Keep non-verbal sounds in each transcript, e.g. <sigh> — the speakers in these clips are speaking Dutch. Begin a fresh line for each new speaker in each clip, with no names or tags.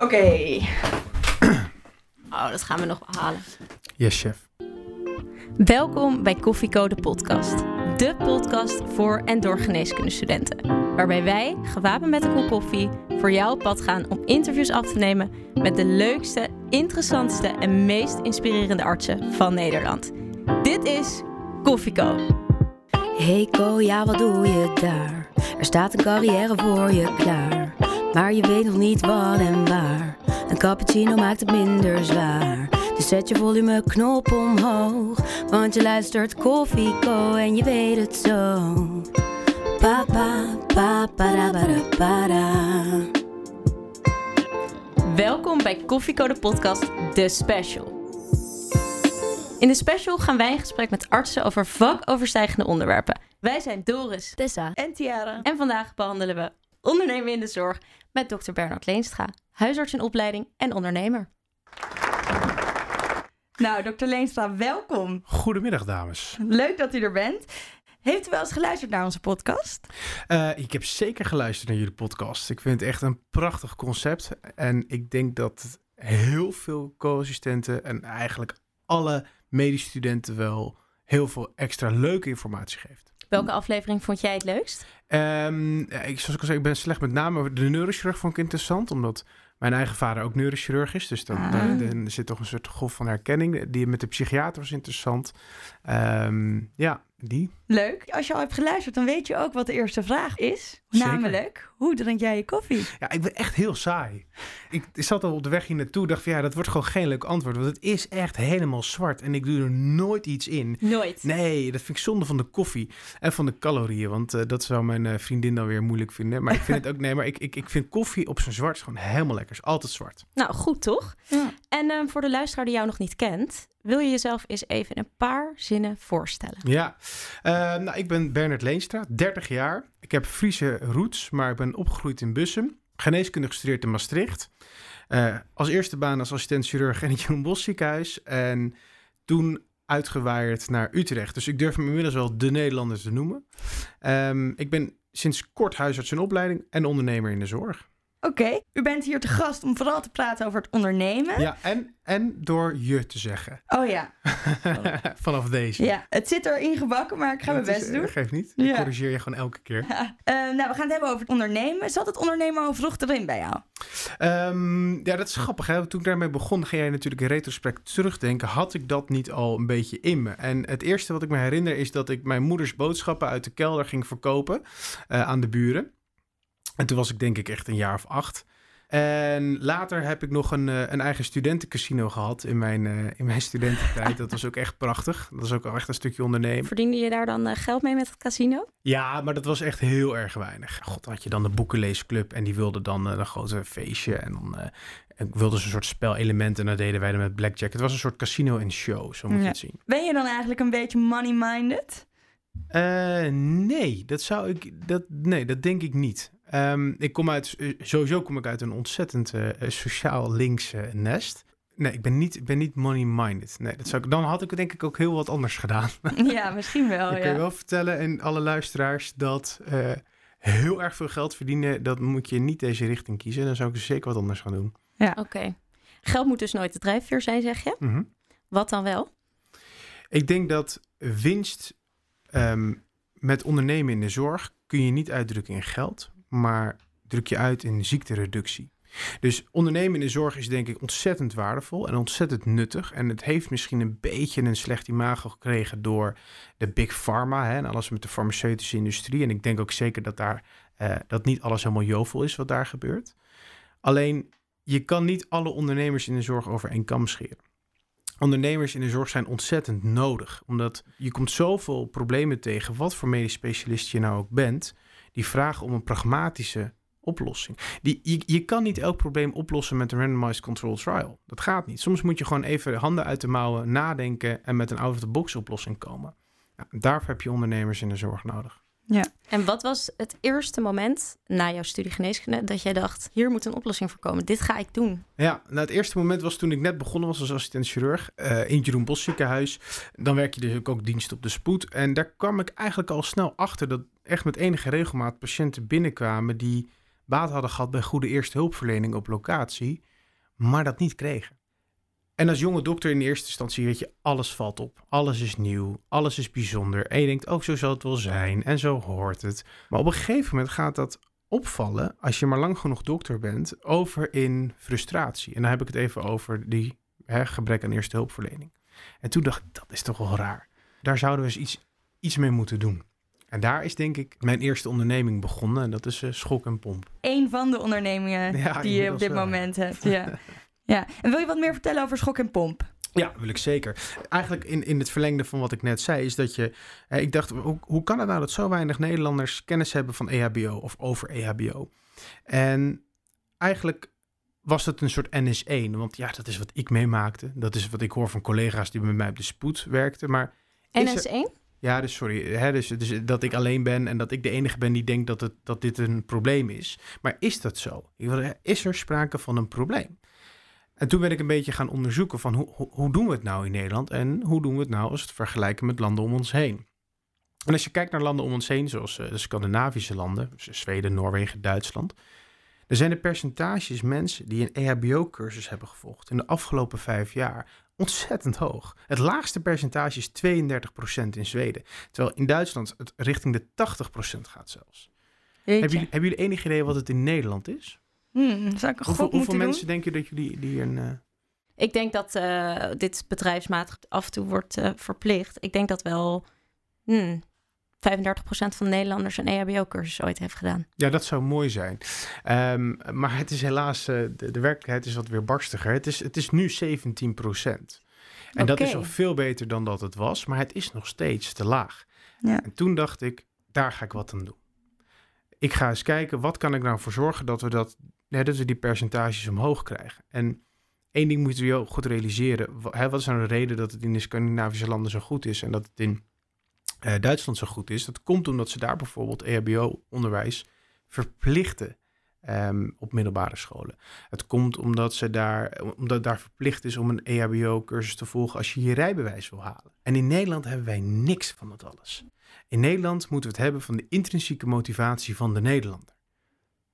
Oké. <clears throat> Oh, dat gaan we nog behalen.
Yes, chef.
Welkom bij Koffiecode podcast. De podcast voor en door geneeskundestudenten. Waarbij wij, gewapend met een kop koffie, voor jou op pad gaan om interviews af te nemen met de leukste, interessantste en meest inspirerende artsen van Nederland. Dit is Koffieco.
Hey Ko, ja wat doe je daar? Er staat een carrière voor je klaar. Maar je weet nog niet wat en waar. Een cappuccino maakt het minder zwaar. Dus zet je volumeknop omhoog. Want je luistert Koffie Co en je weet het zo. Pa pa pa para para para.
Welkom bij Koffieco de podcast, de special. In de special gaan wij in gesprek met artsen over vakoverstijgende onderwerpen. Wij zijn Doris
Tessa.
en Tiara. En vandaag behandelen we ondernemen in de zorg met dokter Bernard Leenstra, huisarts in opleiding en ondernemer. Nou, dokter Leenstra, welkom.
Goedemiddag, dames.
Leuk dat u er bent. Heeft u wel eens geluisterd naar onze podcast?
Uh, ik heb zeker geluisterd naar jullie podcast. Ik vind het echt een prachtig concept. En ik denk dat heel veel co-assistenten en eigenlijk alle medestudenten wel heel veel extra leuke informatie geeft.
Welke aflevering vond jij het leukst?
Um, ik, zoals ik al zei, ik ben slecht met name. De neurochirurg vond ik interessant, omdat mijn eigen vader ook neurochirurg is. Dus dan,
Ah.
daar- zit toch een soort golf van herkenning. Die met de psychiater was interessant. Ehm, ja, die.
Leuk. Als je al hebt geluisterd, dan weet je ook wat de eerste vraag is.
Zeker.
Namelijk, hoe drink jij je koffie?
Ja, ik ben echt heel saai. Ik zat al op de weg hier naartoe. dacht van ja, dat wordt gewoon geen leuk antwoord. Want het is echt helemaal zwart. En ik doe er nooit iets in.
Nooit.
Nee, dat vind ik zonde van de koffie en van de calorieën. Want eh, dat zou mijn eh, vriendin dan weer moeilijk vinden. Maar ik vind het ook, nee, maar ik, ik, ik vind koffie op zijn zwart gewoon helemaal lekker. Is altijd zwart.
Nou, goed toch?
Ja.
En ehm, voor de luisteraar die jou nog niet kent, wil je jezelf eens even een paar zinnen voorstellen?
Ja, Eh, nou, ik ben Bernard Leenstra, 30 jaar. Ik heb Friese roots, maar ik ben opgegroeid in Bussum. Geneeskunde gestudeerd in Maastricht. Eh, als eerste baan als assistent chirurg in het Jeroen Bos ziekenhuis. En toen uitgewaaid naar Utrecht. Dus ik durf me inmiddels wel de Nederlander te noemen. Ehm, ik ben sinds kort huisarts in opleiding en ondernemer in de zorg.
Oké, u bent hier te gast om vooral te praten over het ondernemen.
Ja, en, en door je te zeggen.
Oh ja. <laughs>
Vanaf deze.
ja, het zit erin gebakken, maar ik ga mijn
Dat is-
best
eh,
doen.
Geeft niet.
Ja.
Ik corrigeer je gewoon elke keer.
Ja. Eh, nou, we gaan het hebben over het ondernemen. Zat het ondernemen al vroeg erin bij jou?
Ehm, ja, dat is grappig. Hè? Toen ik daarmee begon, ga jij natuurlijk in retrospect terugdenken. Had ik dat niet al een beetje in me? En het eerste wat ik me herinner is dat ik mijn moeders boodschappen uit de kelder ging verkopen eh, aan de buren. En toen was ik denk ik echt een jaar of acht. En later heb ik nog een, eh, een eigen studentencasino gehad in mijn, eh, in mijn studententijd. Dat was ook echt prachtig. Dat was ook al echt een stukje ondernemen.
Verdiende je daar dan eh, geld mee met het casino?
Ja, maar dat was echt heel erg weinig. God, dan had je dan de boekenleesclub en die wilde dan een grote feestje. En dan en wilden ze een soort spelelementen en dat deden wij dan met blackjack. Het was een soort casino en show, zo moet je
Ja.
het zien.
Ben je dan eigenlijk een beetje money-minded?
Nee, dat zou ik, dat, nee, dat denk ik niet. Ehm, ik kom uit, eh, sowieso kom ik uit een ontzettend eh, eh, sociaal links eh, nest. Nee, ik ben niet, ik ben niet money-minded. Nee, dat zou ik, dan had ik denk ik ook heel wat anders gedaan. <laughs>
ja, misschien wel.
ik kan
Ja.
je wel vertellen en alle luisteraars dat eh, heel erg veel geld verdienen, dat moet je niet deze richting kiezen. Dan zou ik zeker wat anders gaan doen.
Oké. Geld moet dus nooit de drijfveer zijn, zeg je?
Mhm.
Wat dan wel?
Ik denk dat winst ehm, met ondernemen in de zorg kun je niet uitdrukken in geld, maar druk je uit in ziektereductie. Dus ondernemen in de zorg is denk ik ontzettend waardevol en ontzettend nuttig. En het heeft misschien een beetje een slecht imago gekregen door de big pharma hè, en alles met de farmaceutische industrie. En ik denk ook zeker dat daar eh, dat niet alles helemaal jovel is wat daar gebeurt. Alleen je kan niet alle ondernemers in de zorg over één kam scheren ondernemers in de zorg zijn ontzettend nodig. Omdat je komt zoveel problemen tegen, wat voor medisch specialist je nou ook bent, die vragen om een pragmatische oplossing. Die, je, je kan niet elk probleem oplossen met een randomized control trial. Dat gaat niet. Soms moet je gewoon even handen uit de mouwen, nadenken en met een out-of-the-box oplossing komen. Nou, daarvoor heb je ondernemers in de zorg nodig.
En wat was het eerste moment na jouw studie geneeskunde dat jij dacht: hier moet een oplossing voor komen, dit ga ik doen?
Ja, nou het eerste moment was toen ik net begonnen was als assistent chirurg eh, in Jeroen Bos ziekenhuis. Dan werk je dus ook, ook dienst op de spoed. En daar kwam ik eigenlijk al snel achter dat echt met enige regelmaat patiënten binnenkwamen die baat hadden gehad bij goede eerste hulpverlening op locatie, maar dat niet kregen. En als jonge dokter in eerste instantie weet je, alles valt op. Alles is nieuw, alles is bijzonder. En je denkt, ook oh, zo zal het wel zijn en zo hoort het. Maar op een gegeven moment gaat dat opvallen, als je maar lang genoeg dokter bent, over in frustratie. En dan heb ik het even over die hè, gebrek aan eerste hulpverlening. En toen dacht ik, dat is toch wel raar. Daar zouden we eens iets, iets mee moeten doen. En daar is denk ik mijn eerste onderneming begonnen. En dat is uh, Schok en Pomp.
Eén van de ondernemingen die je op dit moment hebt. <laughs> Ja. Ja. En wil je wat meer vertellen over Schok en Pomp?
Ja, wil ik zeker. Eigenlijk in, in het verlengde van wat ik net zei, is dat je. ik dacht, hoe, hoe kan het nou dat zo weinig Nederlanders kennis hebben van EHBO of over EHBO? En eigenlijk was het een soort NS1, want ja, dat is wat ik meemaakte. Dat is wat ik hoor van collega's die bij mij op de spoed werkten. Maar
NS1?
Ja, dus sorry. Hè, dus, dus dat ik alleen ben en dat ik de enige ben die denkt dat, het, dat dit een probleem is. Maar is dat zo? Is er sprake van een probleem? En toen ben ik een beetje gaan onderzoeken van hoe, hoe, doen we het nou in Nederland en hoe doen we het nou als we het vergelijken met landen om ons heen. En als je kijkt naar landen om ons heen, zoals uh, de Scandinavische landen, dus Zweden, Noorwegen, Duitsland, dan zijn de percentages mensen die een EHBO-cursus hebben gevolgd in de afgelopen vijf jaar ontzettend hoog. Het laagste percentage is 32% in Zweden, terwijl in Duitsland het richting de 80% gaat zelfs. Hebben jullie, hebben jullie enig idee wat het in Nederland is?
Hmm, zou ik een
hoeveel, hoeveel mensen
doen?
denken dat jullie die een. Uh...
Ik denk dat uh, dit bedrijfsmatig af en toe wordt uh, verplicht. Ik denk dat wel hmm, 35% van de Nederlanders een EHBO-cursus ooit heeft gedaan.
Ja, dat zou mooi zijn. Um, maar het is helaas, de, de, werkelijkheid is wat weer barstiger. Het is, het is nu 17%. En okay. dat is al veel beter dan dat het was, maar het is nog steeds te laag. Ja. En toen dacht ik, daar ga ik wat aan doen. Ik ga eens kijken, wat kan ik nou voor zorgen dat we dat dat we die percentages omhoog krijgen. En één ding moeten we ook goed realiseren. Wat is nou de reden dat het in de Scandinavische landen zo goed is en dat het in uh, Duitsland zo goed is? Dat komt omdat ze daar bijvoorbeeld EHBO-onderwijs verplichten um, op middelbare scholen. Het komt omdat, ze daar, omdat daar verplicht is om een EHBO-cursus te volgen als je je rijbewijs wil halen. En in Nederland hebben wij niks van dat alles. In Nederland moeten we het hebben van de intrinsieke motivatie van de Nederlander.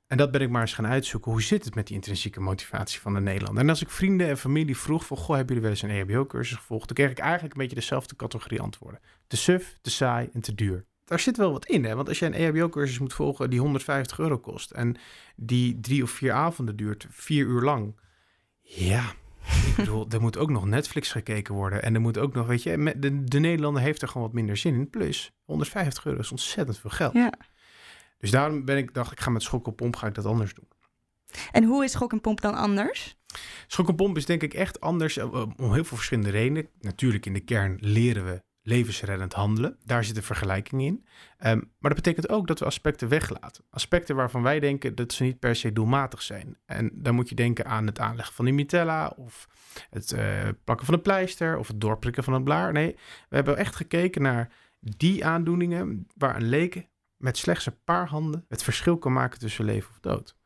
En dat ben ik maar eens gaan uitzoeken. Hoe zit het met die intrinsieke motivatie van de Nederlander? En als ik vrienden en familie vroeg van... Goh, hebben jullie wel eens een EHBO-cursus gevolgd? Dan kreeg ik eigenlijk een beetje dezelfde categorie antwoorden. Te suf, te saai en te duur. Daar zit wel wat in, hè? Want als je een EHBO-cursus moet volgen die 150 euro kost... en die drie of vier avonden duurt, vier uur lang... Ja, ik <laughs> bedoel, er moet ook nog Netflix gekeken worden. En er moet ook nog, weet je... De, de Nederlander heeft er gewoon wat minder zin in. Plus, 150 euro is ontzettend veel geld.
Ja.
Dus daarom ben ik, dacht ik, ga met schok en pomp ga ik dat anders doen.
En hoe is schok en pomp dan anders?
Schok en pomp is denk ik echt anders eh, om heel veel verschillende redenen. Natuurlijk in de kern leren we levensreddend handelen. Daar zit een vergelijking in. Um, maar dat betekent ook dat we aspecten weglaten. Aspecten waarvan wij denken dat ze niet per se doelmatig zijn. En dan moet je denken aan het aanleggen van die mitella... of het uh, plakken van een pleister of het doorprikken van een blaar. Nee, we hebben echt gekeken naar die aandoeningen... waar een leek met slechts een paar handen het verschil kan maken tussen leven of dood.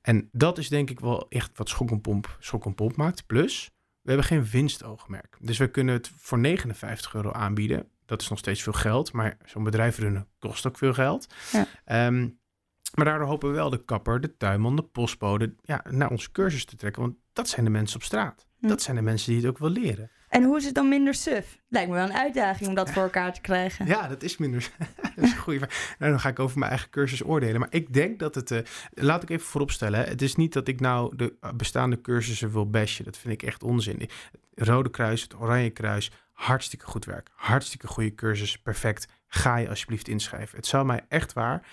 En dat is denk ik wel echt wat schok en pomp, schok en pomp maakt. Plus, we hebben geen winstoogmerk. Dus we kunnen het voor 59 euro aanbieden. Dat is nog steeds veel geld, maar zo'n bedrijf runnen kost ook veel geld. Ja. Um, maar daardoor hopen we wel de kapper, de tuinman, de postbode ja, naar onze cursus te trekken. Want dat zijn de mensen op straat. Dat zijn de mensen die het ook wel leren.
En hoe is het dan minder suf? Lijkt me wel een uitdaging om dat voor elkaar te krijgen.
Ja, dat is minder. <laughs> dat is. Nou, dan ga ik over mijn eigen cursus oordelen. Maar ik denk dat het. Uh, laat ik even vooropstellen. Het is niet dat ik nou de bestaande cursussen wil bashen. Dat vind ik echt onzin. Het Rode Kruis, het Oranje Kruis. Hartstikke goed werk. Hartstikke goede cursus. Perfect. Ga je alsjeblieft inschrijven. Het zou mij echt waar.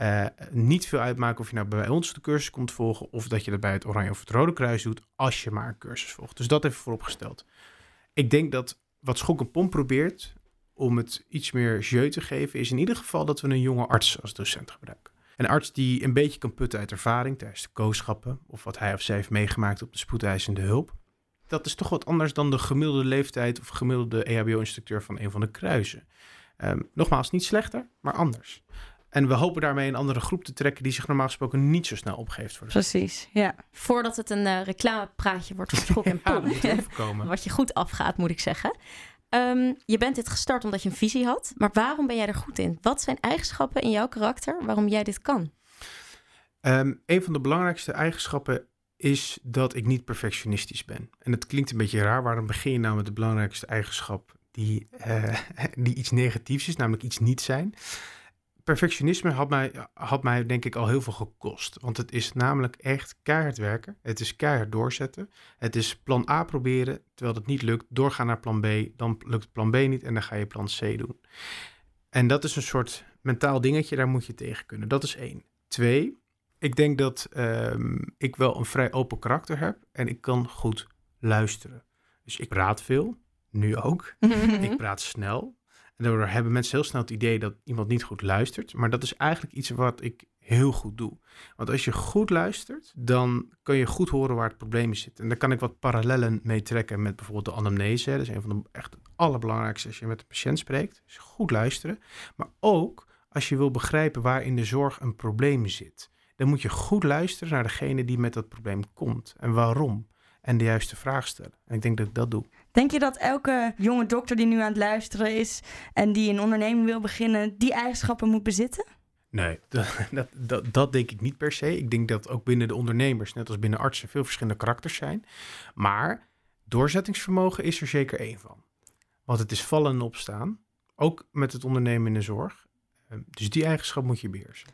Uh, niet veel uitmaken of je nou bij ons de cursus komt volgen. of dat je dat bij het Oranje of het Rode Kruis doet. als je maar een cursus volgt. Dus dat even vooropgesteld ik denk dat wat Schok en Pomp probeert om het iets meer jeu te geven, is in ieder geval dat we een jonge arts als docent gebruiken. Een arts die een beetje kan putten uit ervaring tijdens de kooschappen of wat hij of zij heeft meegemaakt op de spoedeisende hulp. Dat is toch wat anders dan de gemiddelde leeftijd of gemiddelde EHBO-instructeur van een van de kruisen. Um, nogmaals, niet slechter, maar anders. En we hopen daarmee een andere groep te trekken die zich normaal gesproken niet zo snel opgeeft. Voor de
Precies, ja.
Voordat het een uh, reclamepraatje wordt voor Schok en Pomp. wat je goed afgaat, moet ik zeggen. Um, je bent dit gestart omdat je een visie had. Maar waarom ben jij er goed in? Wat zijn eigenschappen in jouw karakter waarom jij dit kan?
Um, een van de belangrijkste eigenschappen is dat ik niet perfectionistisch ben. En het klinkt een beetje raar. Waarom begin je nou met de belangrijkste eigenschap die, uh, <laughs> die iets negatiefs is, namelijk iets niet zijn? Perfectionisme had mij, had mij denk ik al heel veel gekost. Want het is namelijk echt keihard werken. Het is keihard doorzetten. Het is plan A proberen, terwijl het niet lukt. Doorgaan naar plan B, dan lukt plan B niet en dan ga je plan C doen. En dat is een soort mentaal dingetje, daar moet je tegen kunnen. Dat is één. Twee, ik denk dat um, ik wel een vrij open karakter heb en ik kan goed luisteren. Dus ik praat veel, nu ook. <laughs> ik praat snel. En daardoor hebben mensen heel snel het idee dat iemand niet goed luistert. Maar dat is eigenlijk iets wat ik heel goed doe. Want als je goed luistert, dan kun je goed horen waar het probleem zit. En daar kan ik wat parallellen mee trekken met bijvoorbeeld de anamnese. Dat is een van de echt allerbelangrijkste als je met de patiënt spreekt. Dus goed luisteren. Maar ook als je wil begrijpen waar in de zorg een probleem zit dan moet je goed luisteren naar degene die met dat probleem komt en waarom. En de juiste vraag stellen. En ik denk dat ik dat doe.
Denk je dat elke jonge dokter die nu aan het luisteren is en die een onderneming wil beginnen, die eigenschappen moet bezitten?
Nee, <laughs> dat, dat, dat, denk ik niet per se. Ik denk dat ook binnen de ondernemers, net als binnen artsen, veel verschillende karakters zijn. Maar doorzettingsvermogen is er zeker één van. Want het is vallen en opstaan, ook met het ondernemen in de zorg. Ehm, dus die eigenschap moet je beheersen.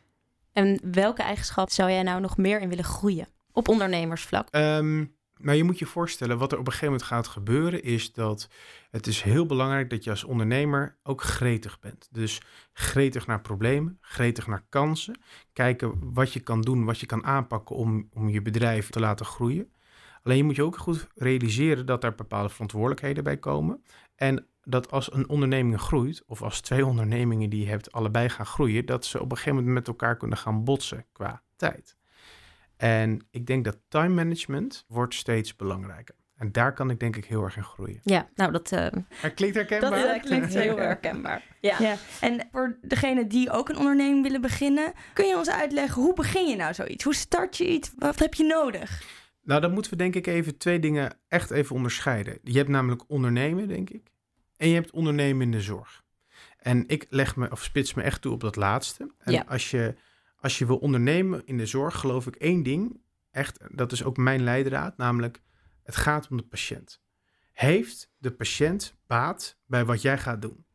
En welke eigenschap zou jij nou nog meer in willen groeien op ondernemersvlak?
Um, maar je moet je voorstellen, wat er op een gegeven moment gaat gebeuren, is dat het is heel belangrijk dat je als ondernemer ook gretig bent. Dus gretig naar problemen, gretig naar kansen. Kijken wat je kan doen, wat je kan aanpakken om, om je bedrijf te laten groeien. Alleen je moet je ook goed realiseren dat er bepaalde verantwoordelijkheden bij komen. En dat als een onderneming groeit, of als twee ondernemingen die je hebt allebei gaan groeien, dat ze op een gegeven moment met elkaar kunnen gaan botsen qua tijd. En ik denk dat time management wordt steeds belangrijker. En daar kan ik denk ik heel erg in groeien.
Ja, nou dat... Uh,
klinkt herkenbaar.
Dat klinkt heel <laughs> herkenbaar. Ja.
ja. En voor degene die ook een onderneming willen beginnen, kun je ons uitleggen hoe begin je nou zoiets? Hoe start je iets? Wat heb je nodig?
Nou, dan moeten we denk ik even twee dingen echt even onderscheiden. Je hebt namelijk ondernemen, denk ik. En je hebt ondernemen in de zorg. En ik leg me of spits me echt toe op dat laatste. En als, je, als je wil ondernemen in de zorg, geloof ik één ding. Echt, dat is ook mijn leidraad, namelijk het gaat om de patiënt. Heeft de patiënt baat bij wat jij gaat doen?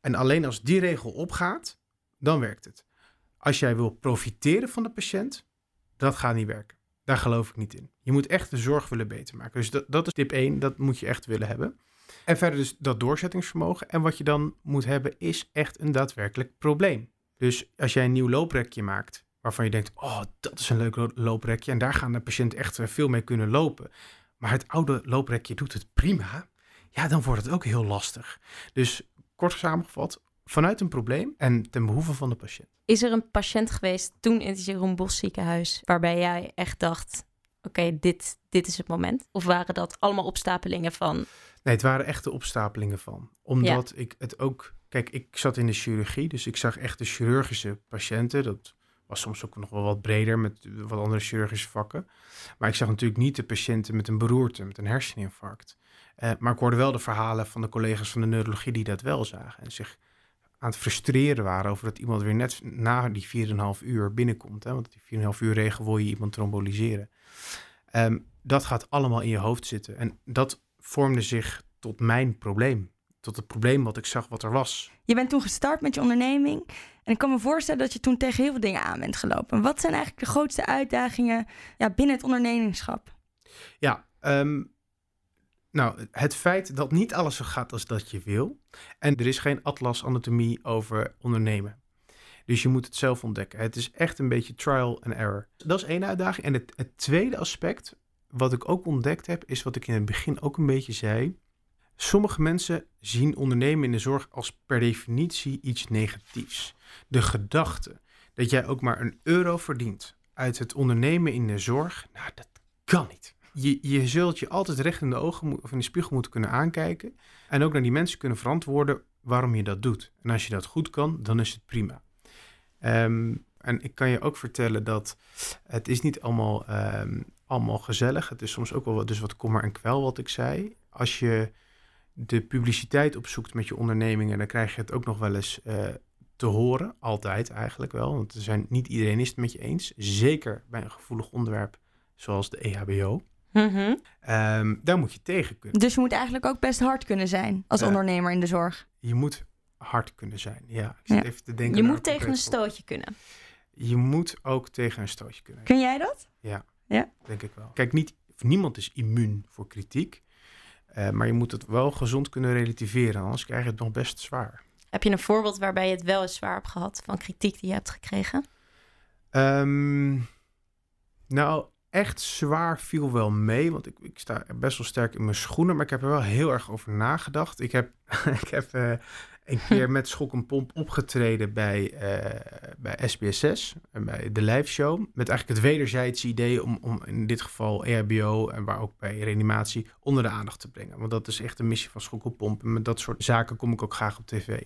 En alleen als die regel opgaat, dan werkt het. Als jij wil profiteren van de patiënt, dat gaat niet werken. Daar geloof ik niet in. Je moet echt de zorg willen beter maken. Dus dat, is tip 1, dat moet je echt willen hebben. En verder dus dat doorzettingsvermogen. En wat je dan moet hebben is echt een daadwerkelijk probleem. Dus als jij een nieuw looprekje maakt, waarvan je denkt, oh, dat is een leuk looprekje en daar gaan de patiënten echt veel mee kunnen lopen. Maar het oude looprekje doet het prima. Ja, dan wordt het ook heel lastig. Dus kort samengevat, vanuit een probleem en ten behoeve van de patiënt.
Is er een patiënt geweest toen in het Jeroen Bos ziekenhuis waarbij jij echt dacht, oké, dit, dit is het moment? Of waren dat allemaal opstapelingen van...
Nee, het waren echte opstapelingen van. Omdat ik het ook... Kijk, ik zat in de chirurgie, dus ik zag echt de chirurgische patiënten. Dat was soms ook nog wel wat breder met wat andere chirurgische vakken. Maar ik zag natuurlijk niet de patiënten met een beroerte, met een herseninfarct. Uh, maar ik hoorde wel de verhalen van de collega's van de neurologie die dat wel zagen. En zich aan het frustreren waren over dat iemand weer net na die 4,5 uur binnenkomt. Hè? Want die 4,5 uur regel wil je iemand tromboliseren. Um, dat gaat allemaal in je hoofd zitten. En dat vormde zich tot mijn probleem. Tot het probleem wat ik zag wat er was.
Je bent toen gestart met je onderneming. En ik kan me voorstellen dat je toen tegen heel veel dingen aan bent gelopen. Wat zijn eigenlijk de grootste uitdagingen ja, binnen het ondernemingschap?
Ja, um, nou, het feit dat niet alles zo gaat als dat je wil. En er is geen atlas anatomie over ondernemen. Dus je moet het zelf ontdekken. Het is echt een beetje trial and error. Dat is één uitdaging. En het, het tweede aspect, wat ik ook ontdekt heb, is wat ik in het begin ook een beetje zei. Sommige mensen zien ondernemen in de zorg als per definitie iets negatiefs. De gedachte dat jij ook maar een euro verdient uit het ondernemen in de zorg, nou, dat kan niet je, je zult je altijd recht in de ogen of in de spiegel moeten kunnen aankijken. En ook naar die mensen kunnen verantwoorden waarom je dat doet. En als je dat goed kan, dan is het prima. Um, en ik kan je ook vertellen dat het is niet allemaal, um, allemaal gezellig. Het is soms ook wel wat, dus wat kommer en kwel wat ik zei. Als je de publiciteit opzoekt met je ondernemingen, dan krijg je het ook nog wel eens uh, te horen. Altijd eigenlijk wel. Want er zijn, niet iedereen is het met je eens. Zeker bij een gevoelig onderwerp zoals de E EHBO.
Mhm.
Ehm, daar moet je tegen kunnen.
Dus je moet eigenlijk ook best hard kunnen zijn als
Ja.
ondernemer in de zorg.
Je moet hard kunnen zijn. Ja, ik zit
Ja.
even te denken.
Je moet tegen een stootje kunnen.
Je moet ook tegen een stootje kunnen.
Kun jij dat?
Denk ik wel. Kijk, niet, niemand is immuun voor kritiek. Eh, maar je moet het wel gezond kunnen relativeren. Anders krijg je het nog best zwaar.
Heb je een voorbeeld waarbij je het wel eens zwaar hebt gehad van kritiek die je hebt gekregen?
Ehm, nou, echt zwaar viel wel mee. Want ik, ik sta best wel sterk in mijn schoenen. Maar ik heb er wel heel erg over nagedacht. Ik heb, <laughs> ik heb eh, een keer met Schok en Pomp opgetreden bij, eh, bij SBSS. En bij de live show. Met eigenlijk het wederzijdse idee om, om in dit geval EHBO. En waar ook bij reanimatie onder de aandacht te brengen. Want dat is echt een missie van Schok en met dat soort zaken kom ik ook graag op tv.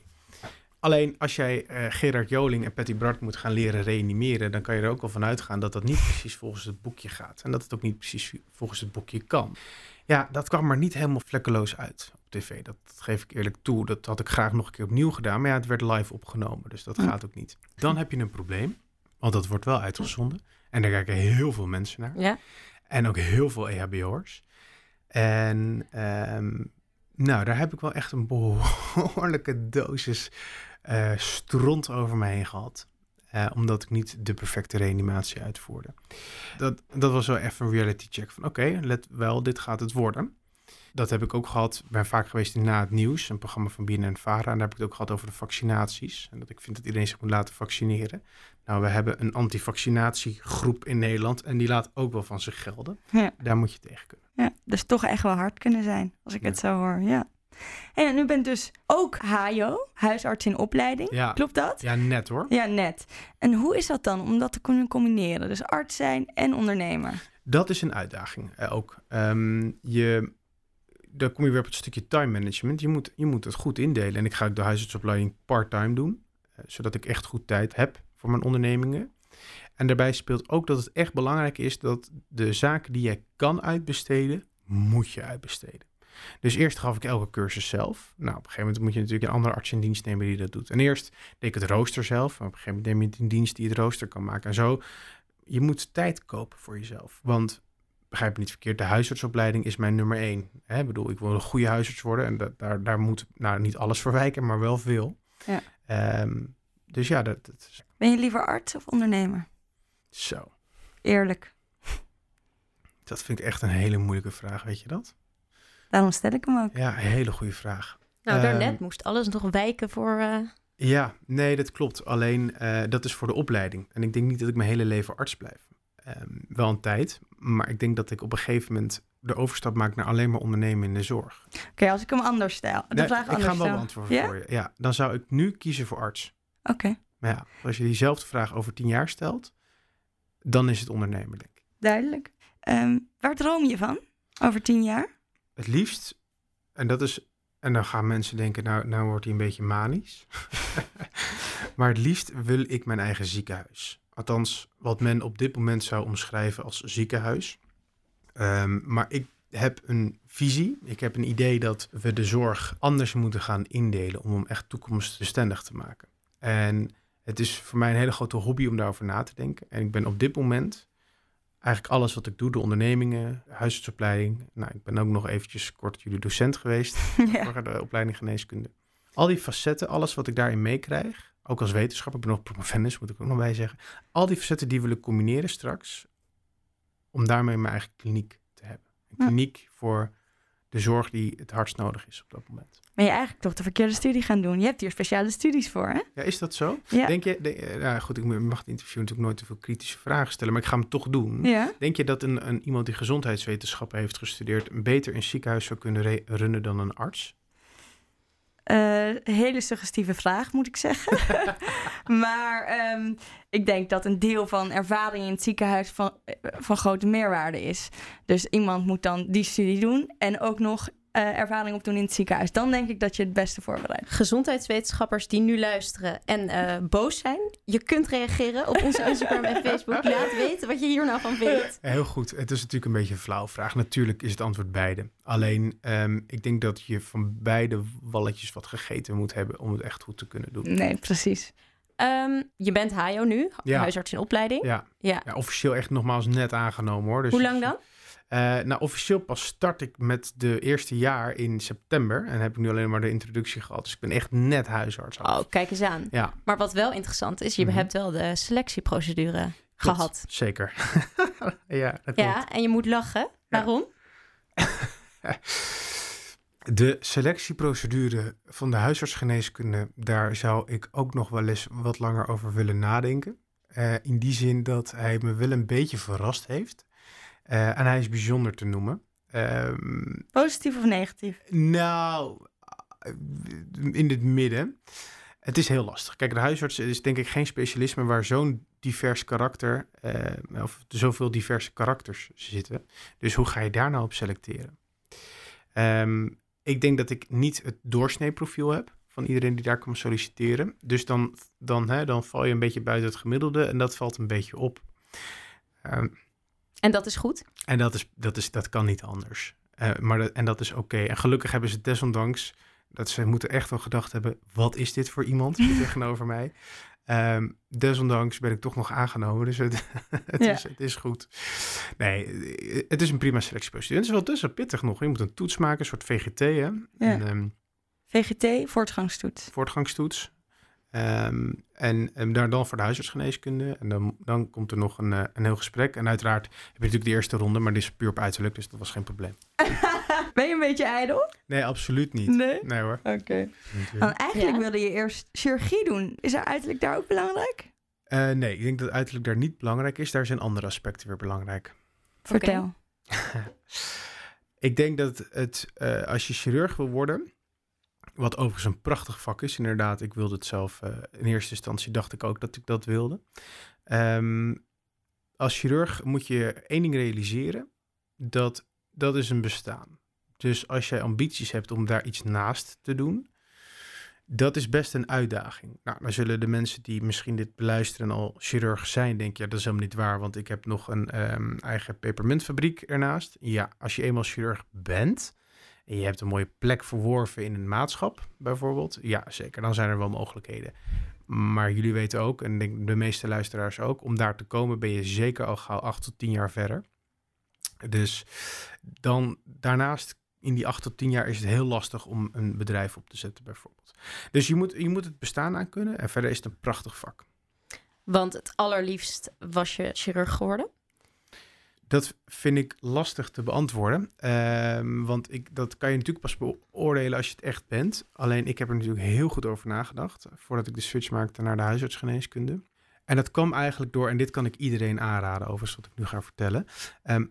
Alleen als jij eh, Gerard Joling en Patty Bart moet gaan leren reanimeren, dan kan je er ook wel van uitgaan dat dat niet precies volgens het boekje gaat. En dat het ook niet precies volgens het boekje kan. Ja, dat kwam er niet helemaal vlekkeloos uit op tv. Dat, dat geef ik eerlijk toe. Dat had ik graag nog een keer opnieuw gedaan. Maar ja, het werd live opgenomen. Dus dat
Hm.
gaat ook niet. Dan heb je een probleem. Want dat wordt wel uitgezonden. En daar kijken heel veel mensen naar.
Ja.
En ook heel veel EHBO'ers. En ehm, nou, daar heb ik wel echt een behoorlijke dosis eh, stront over me heen gehad. Eh, omdat ik niet de perfecte reanimatie uitvoerde. Dat, dat was wel even een reality check van oké, let wel, dit gaat het worden. Dat heb ik ook gehad. Ik ben vaak geweest in Na het Nieuws, een programma van BNN Vara. En daar heb ik het ook gehad over de vaccinaties. En dat ik vind dat iedereen zich moet laten vaccineren. Nou, we hebben een antivaccinatiegroep in Nederland. En die laat ook wel van zich gelden.
Ja.
Daar moet je tegen kunnen.
Ja, dus toch echt wel hard kunnen zijn, als ik
Ja.
het zo hoor. Ja. En u bent dus ook HAJO, huisarts in opleiding.
Ja,
Klopt dat?
ja net hoor.
Ja, net. En hoe is dat dan om dat te kunnen combineren? Dus arts zijn en ondernemer.
Dat is een uitdaging eh, ook. Ehm, je, daar kom je weer op het stukje time management. Je moet, je moet het goed indelen. En ik ga ook de huisartsopleiding part-time doen. eh, zodat ik echt goed tijd heb voor mijn ondernemingen. En daarbij speelt ook dat het echt belangrijk is dat de zaken die jij kan uitbesteden, moet je uitbesteden. Dus eerst gaf ik elke cursus zelf. Nou, op een gegeven moment moet je natuurlijk een andere arts in dienst nemen die dat doet. En eerst deed ik het rooster zelf. En op een gegeven moment neem je een dienst die het rooster kan maken. En zo, je moet tijd kopen voor jezelf. Want, begrijp me niet verkeerd, de huisartsopleiding is mijn nummer één. Hè, ik bedoel, ik wil een goede huisarts worden. En dat, daar, daar moet nou, niet alles voor wijken, maar wel veel.
Ja.
Ehm, dus ja, dat, dat is
Ben je liever arts of ondernemer?
zo.
Eerlijk.
Dat vind ik echt een hele moeilijke vraag, weet je dat?
Daarom stel ik hem ook.
Ja, een hele goede vraag.
Nou,
Ehm,
daarnet moest alles nog wijken voor... eh,
Ja, nee, dat klopt. Alleen eh, dat is voor de opleiding. En ik denk niet dat ik mijn hele leven arts blijf. Ehm, wel een tijd, maar ik denk dat ik op een gegeven moment de overstap maak naar alleen maar ondernemen in de zorg.
Oké, als ik hem anders stel. De
Nee,
vraag
ik
anders
ga hem wel
stel.
beantwoorden
Ja?
voor je. Ja, dan zou ik nu kiezen voor arts.
Oké,
Maar ja, als je diezelfde vraag over tien jaar stelt, dan is het ondernemer, denk ik.
duidelijk. Ehm, waar droom je van over tien jaar?
Het liefst, en dat is, en dan gaan mensen denken, nou, nou wordt hij een beetje manisch. <laughs> maar het liefst wil ik mijn eigen ziekenhuis. Althans, wat men op dit moment zou omschrijven als ziekenhuis. Ehm, maar ik heb een visie. Ik heb een idee dat we de zorg anders moeten gaan indelen om hem echt toekomstbestendig te maken. En het is voor mij een hele grote hobby om daarover na te denken. En ik ben op dit moment eigenlijk alles wat ik doe, de ondernemingen, huisartsopleiding. Nou, ik ben ook nog eventjes kort jullie docent geweest <laughs>
ja.
voor de opleiding geneeskunde. Al die facetten, alles wat ik daarin meekrijg, ook als wetenschapper, ik ben nog promovendus, moet ik ook nog bij zeggen. Al die facetten die wil ik combineren straks, om daarmee mijn eigen kliniek te hebben. Een
Ja.
kliniek voor de zorg die het hardst nodig is op dat moment.
Ben je eigenlijk toch de verkeerde studie gaan doen? Je hebt hier speciale studies voor, hè?
Ja, is dat zo?
Ja.
Denk je, eh, nou goed, ik mag het interview natuurlijk nooit te veel kritische vragen stellen, maar ik ga hem toch doen.
Ja.
Denk je dat een, een, iemand die gezondheidswetenschappen heeft gestudeerd beter een ziekenhuis zou kunnen runnen dan een arts?
Eh, hele suggestieve vraag, moet ik zeggen. <laughs> <laughs> maar ehm, ik denk dat een deel van ervaring in het ziekenhuis van, eh, van grote meerwaarde is. Dus iemand moet dan die studie doen en ook nog eh, ervaring opdoen in het ziekenhuis. Dan denk ik dat je het beste voorbereidt.
gezondheidswetenschappers die nu luisteren en eh, boos zijn. Je kunt reageren op onze Instagram en Facebook. <laughs> Laat weten wat je hier nou van vindt.
Heel goed. Het is natuurlijk een beetje een flauwe vraag. Natuurlijk is het antwoord beide. Alleen, ehm, ik denk dat je van beide walletjes wat gegeten moet hebben om het echt goed te kunnen doen.
Nee, precies.
Ehm, je bent HAJO nu,
Ja.
huisarts in opleiding.
Ja.
Ja.
ja, officieel echt nogmaals net aangenomen hoor. Dus
Hoe lang dan?
Eh, nou, officieel pas start ik met de eerste jaar in september. En heb ik nu alleen maar de introductie gehad. Dus ik ben echt net huisarts. af.
Oh, kijk eens aan.
Ja,
Maar wat wel interessant is, je
Mhm.
hebt wel de selectieprocedure gehad.
Zeker. <laughs> ja.
Ja, en je moet lachen. Waarom? <laughs>
De selectieprocedure van de huisartsgeneeskunde, daar zou ik ook nog wel eens wat langer over willen nadenken. Eh, in die zin dat hij me wel een beetje verrast heeft. Eh, en hij is bijzonder te noemen. Ehm,
Positief of negatief?
nou, in het midden. Het is heel lastig. Kijk, de huisarts is denk ik geen specialisme waar zo'n divers karakter, eh, of zoveel diverse karakters zitten. Dus hoe ga je daar nou op selecteren? Ehm, ik denk dat ik niet het doorsneeprofiel heb van iedereen die daar komt solliciteren. Dus dan, dan, hè, dan val je een beetje buiten het gemiddelde en dat valt een beetje op. Ehm,
En dat is goed.
en dat, is, dat, is, dat kan niet anders. Eh, maar dat, en dat is oké. En gelukkig hebben ze desondanks dat ze moeten echt wel gedacht hebben: wat is dit voor iemand <laughs> tegenover mij? Ehm, desondanks ben ik toch nog aangenomen, dus het, <laughs> het,
Ja.
is, het is goed. Nee, het is een prima selectieprocedure. Het is wel tussen pittig nog. Je moet een toets maken, een soort VGT, hè? Ehm,
VGT, voortgangstoets.
voortgangstoets. Ehm, en, en daar dan voor de huisartsgeneeskunde. En dan, dan komt er nog een, eh, een heel gesprek. En uiteraard heb je natuurlijk de eerste ronde, maar dit is puur op uiterlijk, dus dat was geen probleem. <laughs>
Ben je een beetje ijdel?
Nee, absoluut niet.
Nee?
Nee hoor.
Oké. Want eigenlijk
Ja.
wilde je eerst chirurgie doen. Is er uiterlijk daar ook belangrijk?
Eh, nee, ik denk dat uiterlijk daar niet belangrijk is. Daar zijn andere aspecten weer belangrijk.
Vertel. <laughs>
Ik denk dat het, eh, als je chirurg wil worden, wat overigens een prachtig vak is, inderdaad, ik wilde het zelf, eh, in eerste instantie dacht ik ook dat ik dat wilde. Ehm, als chirurg moet je één ding realiseren, dat dat is een bestaan. Dus als jij ambities hebt om daar iets naast te doen, dat is best een uitdaging. Nou, dan zullen de mensen die misschien dit beluisteren en al chirurg zijn, denken, ja, dat is helemaal niet waar, want ik heb nog een ehm, eigen pepermuntfabriek ernaast. Ja, als je eenmaal chirurg bent en je hebt een mooie plek verworven in een maatschap, bijvoorbeeld, ja, zeker, dan zijn er wel mogelijkheden. Maar jullie weten ook, en denk de meeste luisteraars ook, om daar te komen ben je zeker al gauw acht tot tien jaar verder. Dus dan daarnaast in die acht tot tien jaar is het heel lastig om een bedrijf op te zetten, bijvoorbeeld. Dus je moet, je moet het bestaan aan kunnen. En verder is het een prachtig vak.
Want het allerliefst was je chirurg geworden.
Dat vind ik lastig te beantwoorden. Ehm, want ik, dat kan je natuurlijk pas beoordelen als je het echt bent. Alleen ik heb er natuurlijk heel goed over nagedacht. Voordat ik de switch maakte naar de huisartsgeneeskunde. En dat kwam eigenlijk door, en dit kan ik iedereen aanraden overigens wat ik nu ga vertellen. Ehm,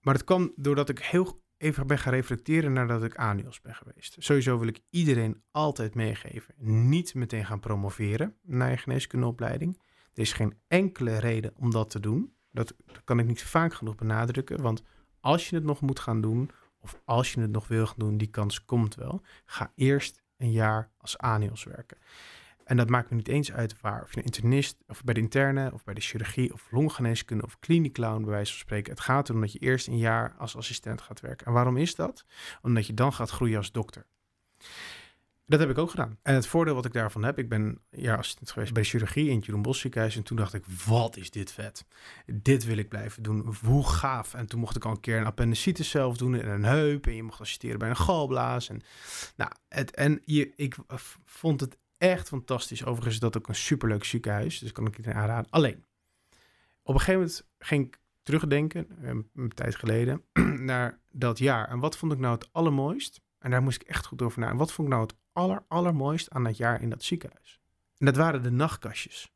maar het kwam doordat ik heel even ben gaan reflecteren nadat ik ANIOS ben geweest. Sowieso wil ik iedereen altijd meegeven. Niet meteen gaan promoveren naar je geneeskundeopleiding. Er is geen enkele reden om dat te doen. Dat, kan ik niet vaak genoeg benadrukken. Want als je het nog moet gaan doen, of als je het nog wil gaan doen, die kans komt wel. Ga eerst een jaar als ANIOS werken. En dat maakt me niet eens uit waar. Of je een internist, of bij de interne, of bij de chirurgie, of longgeneeskunde, of kliniek clown, bij wijze van spreken. Het gaat erom dat je eerst een jaar als assistent gaat werken. En waarom is dat? Omdat je dan gaat groeien als dokter. Dat heb ik ook gedaan. En het voordeel wat ik daarvan heb, ik ben jaar assistent geweest bij chirurgie in het Jeroen Bosch ziekenhuis. En toen dacht ik, wat is dit vet. Dit wil ik blijven doen. Hoe gaaf. En toen mocht ik al een keer een appendicitis zelf doen en een heup. En je mocht assisteren bij een galblaas. En, nou, het, en je, ik vond het echt fantastisch. Overigens is dat ook een superleuk ziekenhuis. Dus kan ik iedereen aanraden. Alleen, op een gegeven moment ging ik terugdenken, een tijd geleden, <clears throat> naar dat jaar. En wat vond ik nou het allermooist? En daar moest ik echt goed over na. En wat vond ik nou het aller, allermooist aan dat jaar in dat ziekenhuis? En dat waren de nachtkastjes.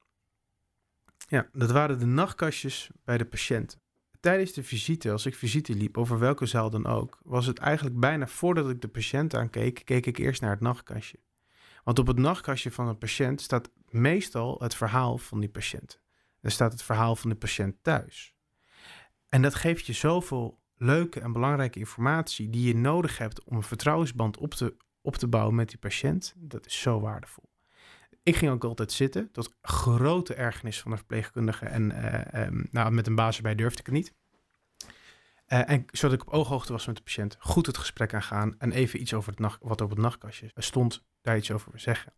Ja, dat waren de nachtkastjes bij de patiënten. Tijdens de visite, als ik visite liep, over welke zaal dan ook, was het eigenlijk bijna voordat ik de patiënt aankeek, keek ik eerst naar het nachtkastje. Want op het nachtkastje van een patiënt staat meestal het verhaal van die patiënt. Er staat het verhaal van de patiënt thuis. En dat geeft je zoveel leuke en belangrijke informatie die je nodig hebt om een vertrouwensband op te, op te bouwen met die patiënt. Dat is zo waardevol. Ik ging ook altijd zitten, tot grote ergernis van de verpleegkundige. En uh, um, nou, met een baas erbij durfde ik het niet. Uh, en zodat ik op ooghoogte was met de patiënt, goed het gesprek aangaan en even iets over het wat op het nachtkastje stond, daar iets over zeggen.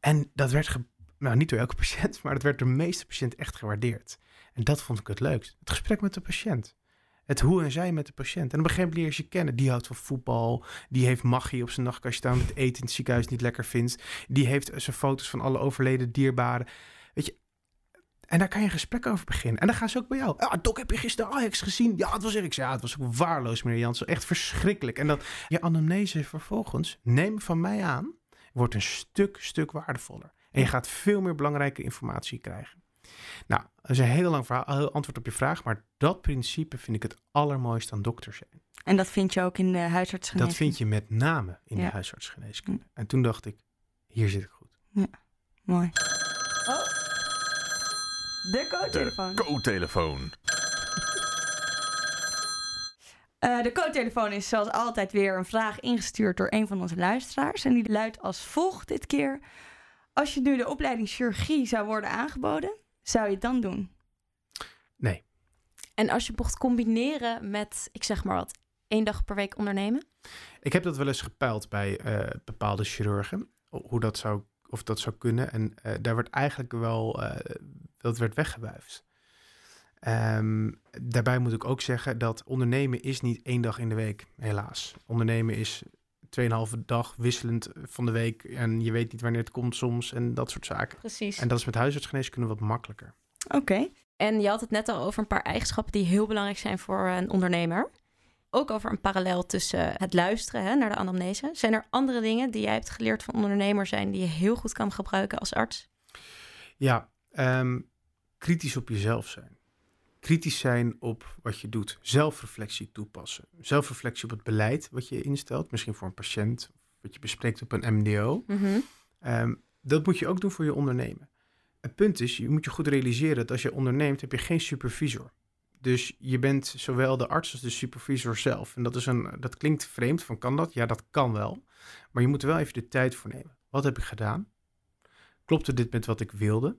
En dat werd nou niet door elke patiënt, <laughs> maar het werd door de meeste patiënten echt gewaardeerd. En dat vond ik het leukst. Het gesprek met de patiënt. Het hoe en zij met de patiënt. En op een gegeven moment leer je ze kennen. Die houdt van voetbal. Die heeft magie op zijn nachtkastje staan. Het eten in het ziekenhuis niet lekker vindt. Die heeft zijn foto's van alle overleden dierbaren. Weet je. En daar kan je een gesprek over beginnen. En dan gaan ze ook bij jou. Ah, Dok, heb je gisteren Ajax gezien? Ja, het was ik. Ja, het was ook waarloos, meneer Jansen. Echt verschrikkelijk. En dan je anamnese vervolgens, neem van mij aan, wordt een stuk, stuk waardevoller. En je gaat veel meer belangrijke informatie krijgen. Nou, dat is een heel lang verhaal, heel antwoord op je vraag. Maar dat principe vind ik het allermooiste aan dokter zijn.
En dat vind je ook in de huisartsgeneeskunde?
Dat vind je met name in de huisartsgeneeskunde. En toen dacht ik, hier zit ik goed.
Ja, mooi. Oh, de co-telefoon.
De co-telefoon.
Uh, <laughs> de co-telefoon is zoals altijd weer een vraag ingestuurd door een van onze luisteraars. En die luidt als volgt dit keer. Als je nu de opleiding chirurgie zou worden aangeboden, zou je het dan doen?
Nee.
En als je mocht combineren met, ik zeg maar wat, één dag per week ondernemen?
Ik heb dat wel eens gepeild bij uh, bepaalde chirurgen, hoe dat zou, of dat zou kunnen. En uh, daar werd eigenlijk wel, uh, dat werd weggewuifd. Um, daarbij moet ik ook zeggen dat ondernemen is niet één dag in de week, helaas. Ondernemen is 2,5 dag wisselend van de week. En je weet niet wanneer het komt soms en dat soort zaken.
Precies.
En dat is met huisartsgeneeskunde wat makkelijker.
Oké. Okay.
En je had het net al over een paar eigenschappen die heel belangrijk zijn voor een ondernemer. Ook over een parallel tussen het luisteren hè, naar de anamnese. Zijn er andere dingen die jij hebt geleerd van ondernemer zijn die je heel goed kan gebruiken als arts?
Ja, um, kritisch op jezelf zijn kritisch zijn op wat je doet. Zelfreflectie toepassen. Zelfreflectie op het beleid wat je instelt. Misschien voor een patiënt, wat je bespreekt op een MDO.
Mm -hmm.
um, dat moet je ook doen voor je ondernemen. Het punt is, je moet je goed realiseren dat als je onderneemt, heb je geen supervisor. Dus je bent zowel de arts als de supervisor zelf. En dat, is een, dat klinkt vreemd, van kan dat? Ja, dat kan wel. Maar je moet er wel even de tijd voor nemen. Wat heb ik gedaan? Klopte dit met wat ik wilde?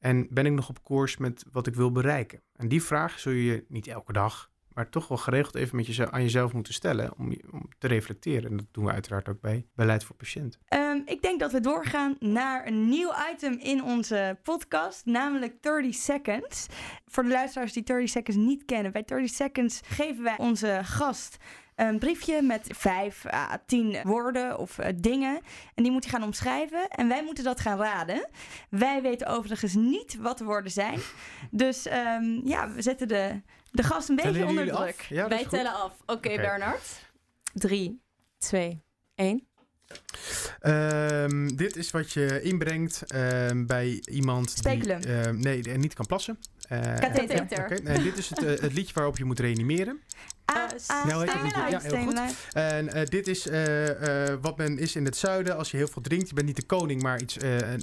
En ben ik nog op koers met wat ik wil bereiken? En die vraag zul je niet elke dag, maar toch wel geregeld even met jezelf, aan jezelf moeten stellen om, om te reflecteren. En dat doen we uiteraard ook bij beleid voor patiënten.
Um, ik denk dat we doorgaan naar een nieuw item in onze podcast, namelijk 30 Seconds. Voor de luisteraars die 30 Seconds niet kennen, bij 30 Seconds geven wij onze gast een briefje met vijf à tien woorden of uh, dingen. En die moet hij gaan omschrijven. En wij moeten dat gaan raden. Wij weten overigens niet wat de woorden zijn. Dus um, ja, we zetten de, de gast een beetje onder druk.
Ja,
wij tellen af. Oké, okay, okay. Bernard. Drie, twee, één.
Um, dit is wat je inbrengt um, bij iemand
Speculum.
die uh, nee, niet kan plassen.
Uh, Katheter.
Okay. En dit is het, uh, het, liedje waarop je moet reanimeren.
Ah,
nou, heet het liedje. Ja, heel goed. En uh, dit is wat men is in het zuiden als je heel veel drinkt. Je bent niet de koning, maar iets,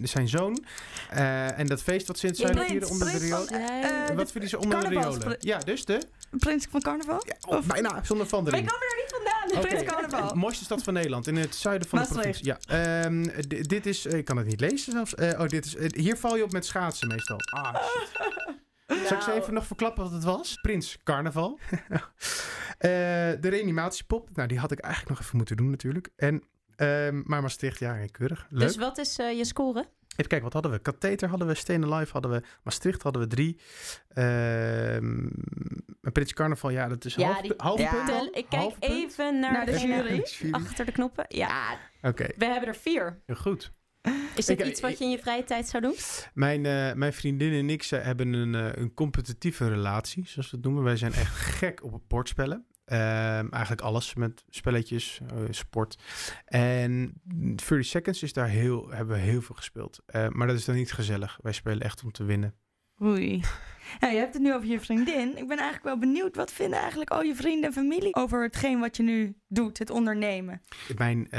zijn zoon. en dat feest wat ze in het zuiden vieren onder de riolen. wat vinden ze onder de riolen? Ja, dus de...
Prins van Carnaval?
Ja, oh, bijna, zonder van de
ik kom er niet vandaan, de Prins Carnaval.
mooiste stad van Nederland, in het zuiden van
Maastricht.
de provincie. Ja, um, dit is, ik kan het niet lezen zelfs. Uh, oh, dit is, uh, hier val je op met schaatsen meestal. Ah, shit. <laughs> Nou. Zal ik ze even nog verklappen wat het was? Prins Carnaval. uh, <laughs> de reanimatiepop. Nou, die had ik eigenlijk nog even moeten doen natuurlijk. En, maar Maastricht, ja, keurig. Leuk.
Dus wat is je score?
Even kijken, wat hadden we? Katheter hadden we, Stenen Live hadden we, Maastricht hadden we drie. Um, Prins Carnaval, ja, dat is
ja,
half,
die,
half
ja.
punt.
Tel, ik kijk
half
even naar,
naar de,
de
jury.
jury. Achter de knoppen. Ja,
oké. Okay.
We hebben er vier.
Heel goed.
Is dit ik, iets wat je in je vrije tijd zou doen?
Mijn, uh, mijn vriendin en ik hebben een, uh, een competitieve relatie, zoals we het noemen. Wij zijn echt gek op bordspellen. Uh, eigenlijk alles met spelletjes, uh, sport. En 30 Seconds is daar heel, hebben we heel veel gespeeld. Maar dat is dan niet gezellig. Wij spelen echt om te winnen.
Oei. Nou, je hebt het nu over je vriendin. Ik ben eigenlijk wel benieuwd. Wat vinden eigenlijk al je vrienden en familie over hetgeen wat je nu doet, het ondernemen?
Mijn, uh,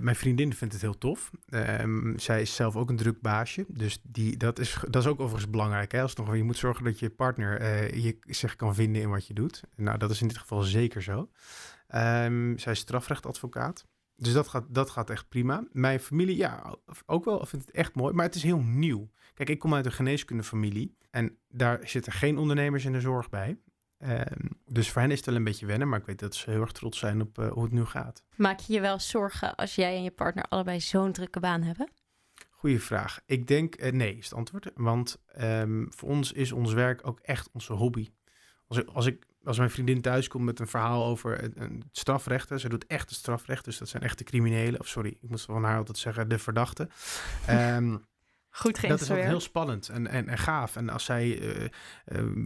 mijn vriendin vindt het heel tof. Uh, zij is zelf ook een druk baasje. Dus die, dat, is, dat is ook overigens belangrijk. Hè? Als nog, je moet zorgen dat je partner uh, je zich kan vinden in wat je doet. Nou, dat is in dit geval zeker zo. Um, zij is strafrechtadvocaat. Dus dat gaat, dat gaat echt prima. Mijn familie, ja, ook wel, vindt het echt mooi. Maar het is heel nieuw. Kijk, ik kom uit een geneeskundefamilie. En daar zitten geen ondernemers in de zorg bij. Uh, dus voor hen is het wel een beetje wennen. Maar ik weet dat ze heel erg trots zijn op uh, hoe het nu gaat.
Maak je je wel zorgen als jij en je partner allebei zo'n drukke baan hebben?
Goeie vraag. Ik denk eh, nee, is het antwoord. Want ehm, voor ons is ons werk ook echt onze hobby. Als ik, als ik als mijn vriendin thuis komt met een verhaal over het, het strafrecht, hè, ze doet echt het strafrecht, dus dat zijn echte criminelen. Of sorry, ik moet van haar altijd zeggen, de verdachten. <laughs> Ehm,
Goed
dat is altijd heel spannend en, en, en gaaf. En als zij eh, eh,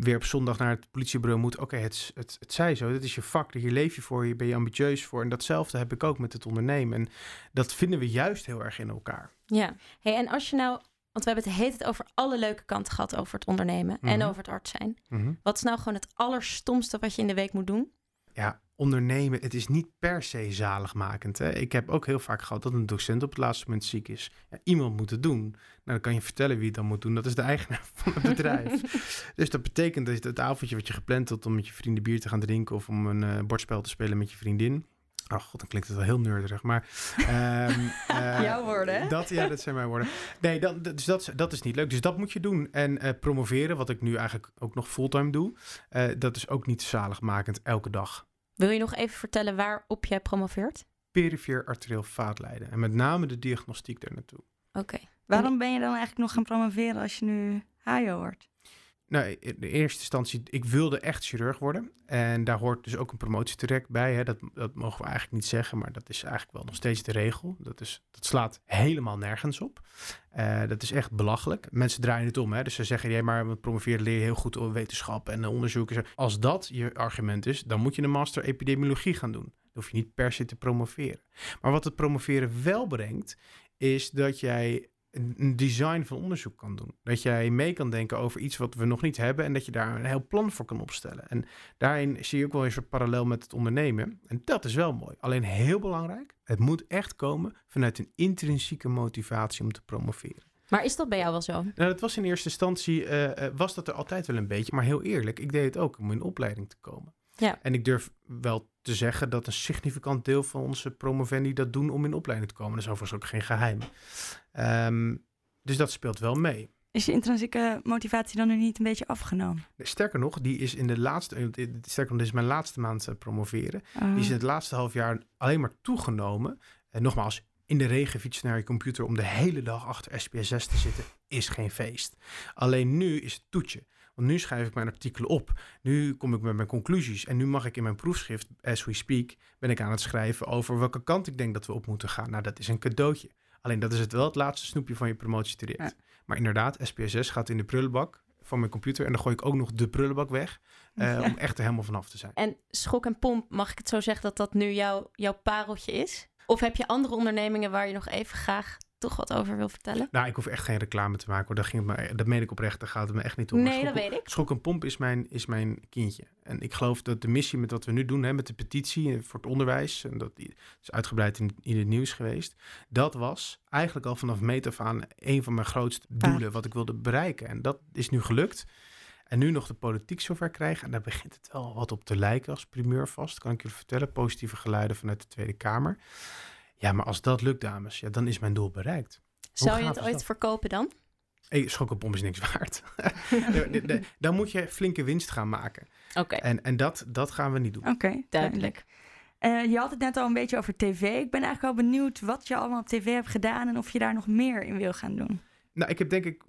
weer op zondag naar het politiebureau moet, oké, het, het, het zij zo, dit is je vak, hier leef je voor, je ben je ambitieus voor. En datzelfde heb ik ook met het ondernemen. En dat vinden we juist heel erg in elkaar.
Ja, hey, en als je nou want we hebben het hele tijd over alle leuke kanten gehad over het ondernemen en
Mhm.
over het arts zijn.
Mhm.
Wat is nou gewoon het allerstomste wat je in de week moet doen?
Ja, ondernemen, het is niet per se zaligmakend. Hè? Ik heb ook heel vaak gehad dat een docent op het laatste moment ziek is. Ja, iemand moet het doen. Nou, dan kan je vertellen wie het dan moet doen. Dat is de eigenaar <laughs> van het bedrijf. <laughs> dus dat betekent dat het avondje wat je gepland had om met je vrienden bier te gaan drinken of om een eh, bordspel te spelen met je vriendin. Oh god, dan klinkt het wel heel nerdig, maar... ehm, <laughs> eh,
Jouw woorden, hè?
Dat, ja, dat zijn mijn woorden. Nee, dat, dus dat, dat is niet leuk. Dus dat moet je doen. En eh, promoveren, wat ik nu eigenlijk ook nog fulltime doe, eh, dat is ook niet zaligmakend elke dag.
Wil je nog even vertellen waarop jij promoveert?
perifeer arterieel vaatlijden. En met name de diagnostiek daar naartoe.
Oké.
Waarom ben je dan eigenlijk nog gaan promoveren als je nu HAJO wordt?
Nou, in de eerste instantie, ik wilde echt chirurg worden. En daar hoort dus ook een promotietraject bij. Hè. Dat, dat mogen we eigenlijk niet zeggen, maar dat is eigenlijk wel nog steeds de regel. Dat, is, dat slaat helemaal nergens op. Eh, dat is echt belachelijk. Mensen draaien het om. Hè. Dus ze zeggen, ja, maar met promoveren leer je heel goed over wetenschap en eh, onderzoek. en zo. Als dat je argument is, dan moet je een master epidemiologie gaan doen. Dan hoef je niet per se te promoveren. Maar wat het promoveren wel brengt, is dat jij een design van onderzoek kan doen. Dat jij mee kan denken over iets wat we nog niet hebben en dat je daar een heel plan voor kan opstellen. En daarin zie je ook wel eens een parallel met het ondernemen. En dat is wel mooi. Alleen heel belangrijk, het moet echt komen vanuit een intrinsieke motivatie om te promoveren.
Maar is dat bij jou wel zo?
Nou, dat was in eerste instantie, eh, eh, was dat er altijd wel een beetje. Maar heel eerlijk, ik deed het ook om in opleiding te komen.
Ja.
En ik durf wel te zeggen dat een significant deel van onze promovendi dat doen om in opleiding te komen. Dat is overigens ook geen geheim. Ehm, dus dat speelt wel mee.
Is je intrinsieke motivatie dan nu niet een beetje afgenomen?
Sterker nog, die is in de laatste, eh, sterker nog, dit is mijn laatste maand eh, promoveren.
Oh.
Die is in het laatste half jaar alleen maar toegenomen. En nogmaals, in de regen fietsen naar je computer om de hele dag achter SPSS te zitten, is geen feest. Alleen nu is het toetje. Want nu schrijf ik mijn artikelen op. Nu kom ik met mijn conclusies. En nu mag ik in mijn proefschrift, as we speak, ben ik aan het schrijven over welke kant ik denk dat we op moeten gaan. Nou, dat is een cadeautje. Alleen dat is het wel het laatste snoepje van je promotietraject. Maar inderdaad, SPSS gaat in de prullenbak van mijn computer. En dan gooi ik ook nog de prullenbak weg. eh, Om echt er helemaal vanaf te zijn.
En schok en pomp, mag ik het zo zeggen dat dat nu jouw, jouw pareltje is? Of heb je andere ondernemingen waar je nog even graag toch wat over wil vertellen?
Nou, ik hoef echt geen reclame te maken. Hoor. Daar ging het me, dat meen ik oprecht. Daar gaat het me echt niet om.
Nee, dat weet ik.
Schok en Pomp is mijn, is mijn kindje. En ik geloof dat de missie met wat we nu doen, hè, met de petitie eh, voor het onderwijs, en dat die- is uitgebreid in, in het nieuws geweest, dat was eigenlijk al vanaf meet af aan een van mijn grootste doelen wat ik wilde bereiken. En dat is nu gelukt. En nu nog de politiek zover krijgen. En daar begint het wel wat op te lijken als primeur vast, kan ik je vertellen. Positieve geluiden vanuit de Tweede Kamer. Ja, maar als dat lukt, dames, ja, dan is mijn doel bereikt.
Zou je het ooit
dat?
verkopen dan?
Hey, schok en pomp is niks <laughs> waard. Dan moet je flinke winst gaan maken.
Oké,
En, en dat, dat gaan we niet doen.
Oké,
duidelijk.
Eh, je had het net al een beetje over tv. Ik ben eigenlijk wel benieuwd wat je allemaal op tv hebt gedaan en of je daar nog meer in wil gaan doen.
Nou, ik heb denk ik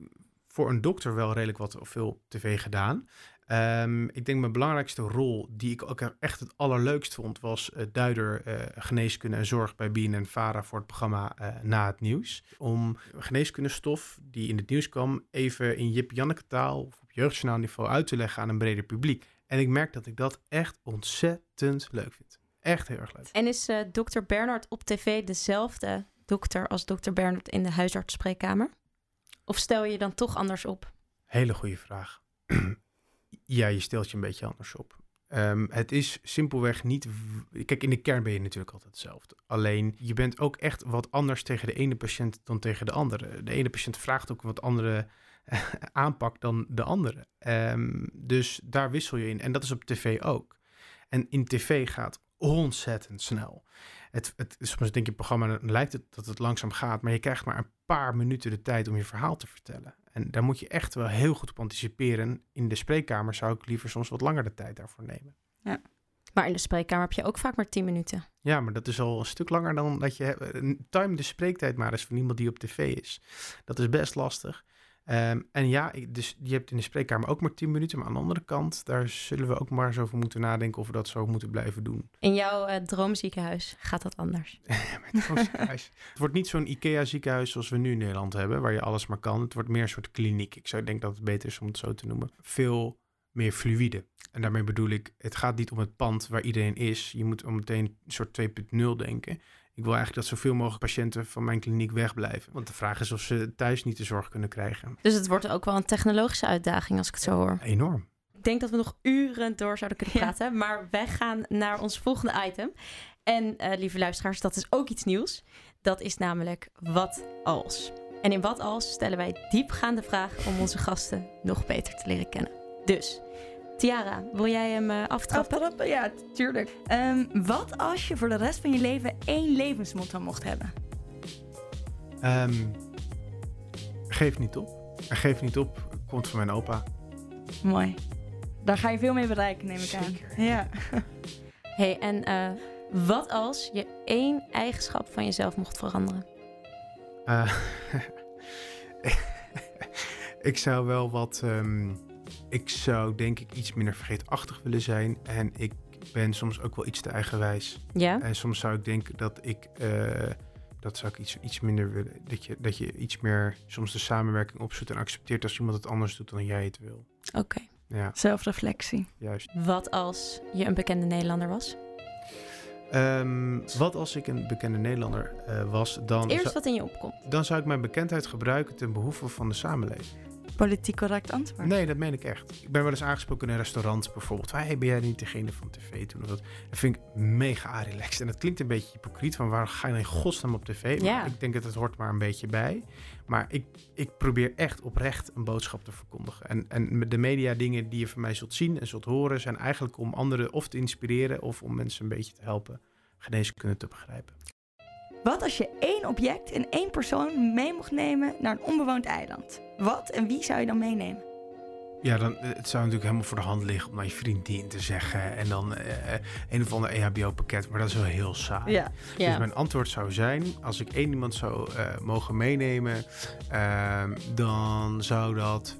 voor een dokter wel redelijk wat veel op tv gedaan. Ehm, ik denk mijn belangrijkste rol, die ik ook echt het allerleukst vond, was eh, duider eh, geneeskunde en zorg bij BNN Vara voor het programma eh, Na het Nieuws. Om geneeskundestof die in het nieuws kwam even in Jip Janneke taal of op jeugdjournaal niveau uit te leggen aan een breder publiek. En ik merk dat ik dat echt ontzettend leuk vind. Echt heel erg leuk.
En is dokter Bernard op tv dezelfde dokter als dokter Bernard in de huisartsspreekkamer? Of stel je je dan toch anders op?
Hele goede vraag. <clears throat> ja, je stelt je een beetje anders op. Ehm, het is simpelweg niet. Kijk, in de kern ben je natuurlijk altijd hetzelfde. Alleen je bent ook echt wat anders tegen de ene patiënt dan tegen de andere. De ene patiënt vraagt ook wat andere eh, <laughs> aanpak dan de andere. Ehm, dus daar wissel je in. En dat is op tv ook. En in tv gaat ontzettend snel. Het, het, soms denk je programma, lijkt het dat het langzaam gaat, maar je krijgt maar een paar minuten de tijd om je verhaal te vertellen. En daar moet je echt wel heel goed op anticiperen. In de spreekkamer zou ik liever soms wat langer de tijd daarvoor nemen.
Maar in de spreekkamer heb je ook vaak maar 10 minuten.
Ja, maar dat is al een stuk langer dan dat je... Eh, Time de spreektijd maar eens van iemand die op tv is. Dat is best lastig. Ehm, en ja, dus je hebt in de spreekkamer ook maar 10 minuten. Maar aan de andere kant, daar zullen we ook maar eens over moeten nadenken... of we dat zo moeten blijven doen.
In jouw eh, droomziekenhuis gaat dat anders.
Met zo'n ziekenhuis. Het wordt niet zo'n IKEA-ziekenhuis zoals we nu in Nederland hebben... waar je alles maar kan. Het wordt meer een soort kliniek. Ik zou denk dat het beter is om het zo te noemen. Veel meer fluïde. En daarmee bedoel ik, het gaat niet om het pand waar iedereen is. Je moet om meteen een soort 2.0 denken. Ik wil eigenlijk dat zoveel mogelijk patiënten van mijn kliniek wegblijven. Want de vraag is of ze thuis niet de zorg kunnen krijgen.
Dus het wordt ook wel een technologische uitdaging als ik het zo hoor.
Enorm.
Ik denk dat we nog uren door zouden kunnen
Ja.
praten. Maar wij gaan naar ons volgende item. En eh, lieve luisteraars, dat is ook iets nieuws. Dat is namelijk wat als. En in wat als stellen wij diepgaande vragen om onze gasten nog beter te leren kennen. Dus, Tiara, wil jij hem eh, aftrappen?
Aftrappen? Ja, tuurlijk. Ehm, wat als je voor de rest van je leven één levensmotto mocht hebben?
Ehm, geef niet op. En geef niet op komt van mijn opa.
Mooi. Daar ga je veel mee bereiken, neem ik
Zeker.
aan. Ja. <laughs>
hey, en eh, wat als je één eigenschap van jezelf mocht veranderen?
Eh, <laughs> ik zou wel wat. ehm, ik zou denk ik iets minder vergeetachtig willen zijn. En ik ben soms ook wel iets te eigenwijs.
Ja?
En soms zou ik denken dat ik. eh, dat zou ik iets, iets minder willen. Dat je, dat je iets meer soms de samenwerking opzoekt en accepteert als iemand het anders doet dan jij het wil.
Oké.
Ja,
Zelfreflectie.
juist.
Wat als je een bekende Nederlander was?
Ehm, wat als ik een bekende Nederlander eh, was, dan,
Eerst wat in je opkomt.
dan zou ik mijn bekendheid gebruiken ten behoeve van de samenleving.
Politiek correct antwoord.
Nee, dat meen ik echt. Ik ben wel eens aangesproken in een restaurant bijvoorbeeld. Hey, ben jij niet degene van tv toen of dat? Dat vind ik mega relaxed. En dat klinkt een beetje hypocriet van waar ga je in godsnaam op tv? Maar ik denk dat het hoort maar een beetje bij. Maar ik, ik probeer echt oprecht een boodschap te verkondigen. En, en de media dingen die je van mij zult zien en zult horen... zijn eigenlijk om anderen of te inspireren... of om mensen een beetje te helpen geneeskunde te begrijpen.
Wat als je één object en één persoon mee mocht nemen naar een onbewoond eiland? Wat en wie zou je dan meenemen?
Ja, dan, eh, het zou natuurlijk helemaal voor de hand liggen om naar je vriendin te zeggen. En dan eh, een of ander EHBO-pakket, maar dat is wel heel saai.
Ja.
Ja.
Dus mijn antwoord zou zijn, als ik één iemand zou eh, mogen meenemen, ehm, dan zou dat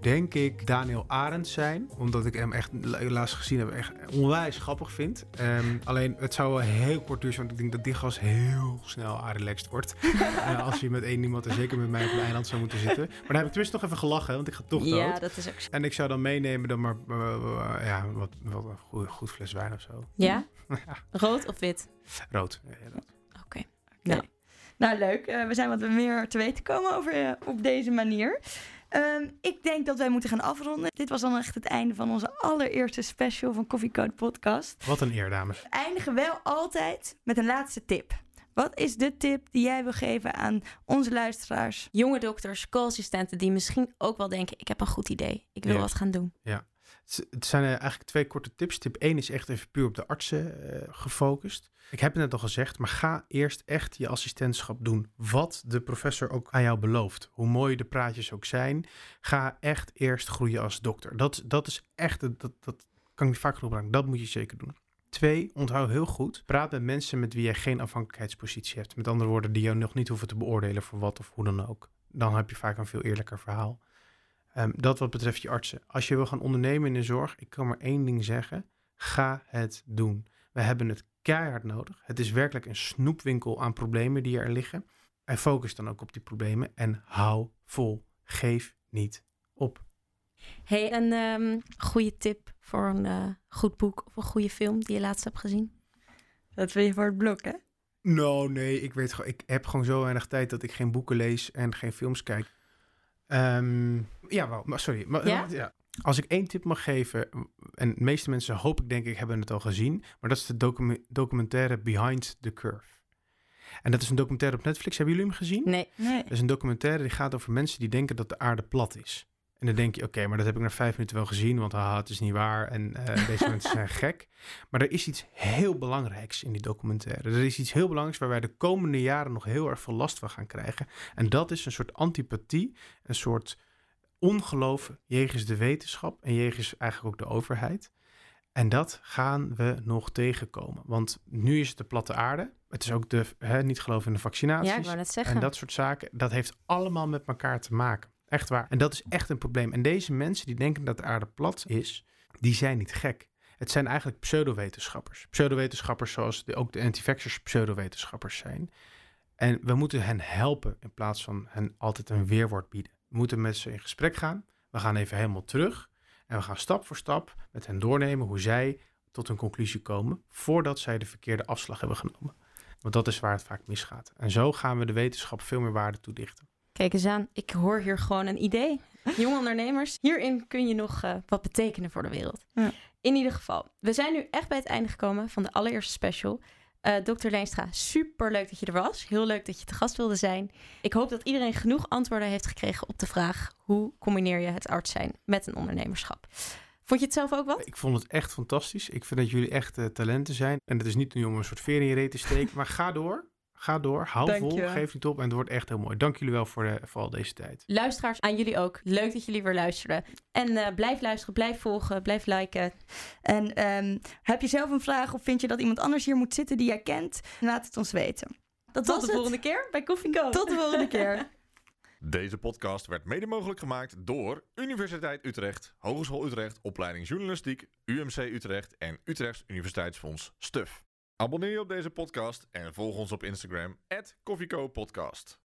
denk ik Daniel Arendt zijn. Omdat ik hem echt laatst gezien heb, echt onwijs grappig vind. Ehm, alleen het zou wel heel kort duren, want ik denk dat die gast heel snel relaxed wordt. <laughs> Eh, als hij met één iemand en zeker met mij op een eiland zou moeten zitten. Maar dan heb ik tenminste nog even gelachen, want ik ga toch dood.
Ja, dat is ook zo.
En ik zou dan meenemen dan maar eh, eh, ja, wat, wat een goed, goed fles wijn of zo.
Ja? <laughs> Rood of wit?
Rood. Ja, ja, rood.
Oké.
Ja. Nou, leuk. We zijn wat meer te weten komen over op deze manier. Ehm, ik denk dat wij moeten gaan afronden. Dit was dan echt het einde van onze allereerste special van Coffee Code Podcast.
Wat een eer, dames.
We eindigen wel altijd met een laatste tip. Wat is de tip die jij wil geven aan onze luisteraars?
Jonge dokters, co-assistenten die misschien ook wel denken... ik heb een goed idee, ik wil
Ja.
wat gaan doen.
Het het zijn eh, eigenlijk twee korte tips. Tip 1 is echt even puur op de artsen eh, gefocust. Ik heb het net al gezegd, maar ga eerst echt je assistentschap doen. Wat de professor ook aan jou belooft. Hoe mooi de praatjes ook zijn. Ga echt eerst groeien als dokter. Dat, dat is echt, dat, dat kan ik niet vaak genoeg gebruiken. Dat moet je zeker doen. Twee, onthoud heel goed. Praat met mensen met wie jij geen afhankelijkheidspositie hebt. Met andere woorden, die jou nog niet hoeven te beoordelen voor wat of hoe dan ook. Dan heb je vaak een veel eerlijker verhaal. Ehm, dat wat betreft je artsen. Als je wil gaan ondernemen in de zorg, ik kan maar één ding zeggen. Ga het doen. We hebben het keihard nodig. Het is werkelijk een snoepwinkel aan problemen die er liggen. En focus dan ook op die problemen en hou vol. Geef niet op.
hey, een ehm, goede tip voor een eh, goed boek of een goede film die je laatst hebt gezien?
Dat wil je voor het blok, hè?
Nou, nee, ik weet gewoon, ik heb gewoon zo weinig tijd dat ik geen boeken lees en geen films kijk. Ehm, ja, wel, maar sorry. Maar,
Ja?
ja? Als ik één tip mag geven, en de meeste mensen hoop ik denk ik hebben het al gezien, maar dat is de docu- documentaire Behind the Curve. En dat is een documentaire op Netflix. Hebben jullie hem gezien?
Nee.
Nee.
Dat is een documentaire die gaat over mensen die denken dat de aarde plat is. En dan denk je, oké, maar dat heb ik na vijf minuten wel gezien, want haha, het is niet waar en eh, deze <laughs> mensen zijn gek. Maar er is iets heel belangrijks in die documentaire. Er is iets heel belangrijks waar wij de komende jaren nog heel erg veel last van gaan krijgen. En dat is een soort antipathie, een soort ongeloof jegens de wetenschap en jegens eigenlijk ook de overheid. En dat gaan we nog tegenkomen. Want nu is het de platte aarde. Het is ook de hè, niet geloven in de vaccinaties.
Ja, ik wou net zeggen.
En dat soort zaken. Dat heeft allemaal met elkaar te maken. Echt waar. En dat is echt een probleem. En deze mensen die denken dat de aarde plat is, die zijn niet gek. Het zijn eigenlijk pseudowetenschappers. Pseudowetenschappers zoals de, ook de anti-vaxxers pseudowetenschappers zijn. En we moeten hen helpen in plaats van hen altijd een weerwoord bieden. We moeten met ze in gesprek gaan. We gaan even helemaal terug. En we gaan stap voor stap met hen doornemen hoe zij tot een conclusie komen voordat zij de verkeerde afslag hebben genomen. Want dat is waar het vaak misgaat. En zo gaan we de wetenschap veel meer waarde toedichten.
Kijk eens aan, ik hoor hier gewoon een idee. <laughs> Jonge ondernemers, hierin kun je nog uh, wat betekenen voor de wereld.
Ja.
In ieder geval, we zijn nu echt bij het einde gekomen van de allereerste special. Uh, Dr. Leenstra, super leuk dat je er was. Heel leuk dat je te gast wilde zijn. Ik hoop dat iedereen genoeg antwoorden heeft gekregen op de vraag: hoe combineer je het arts zijn met een ondernemerschap? Vond je het zelf ook wat?
Ik vond het echt fantastisch. Ik vind dat jullie echt uh, talenten zijn. En het is niet nu om een soort veer in je reet te steken, <laughs> maar ga door. Ga door, hou
Dank
vol,
je.
geef niet op en het wordt echt heel mooi. Dank jullie wel voor, de, voor al deze tijd.
Luisteraars, aan jullie ook. Leuk dat jullie weer luisteren. En uh, blijf luisteren, blijf volgen, blijf liken.
En um, heb je zelf een vraag of vind je dat iemand anders hier moet zitten die jij kent? Laat het ons weten.
Dat Tot de het. volgende keer bij Coffee Go.
Tot de volgende keer. <laughs>
Deze podcast werd mede mogelijk gemaakt door Universiteit Utrecht, Hogeschool Utrecht, Opleiding Journalistiek, UMC Utrecht en Utrechts Universiteitsfonds STUF. Abonneer je op deze podcast en volg ons op Instagram, @koffiecopodcast.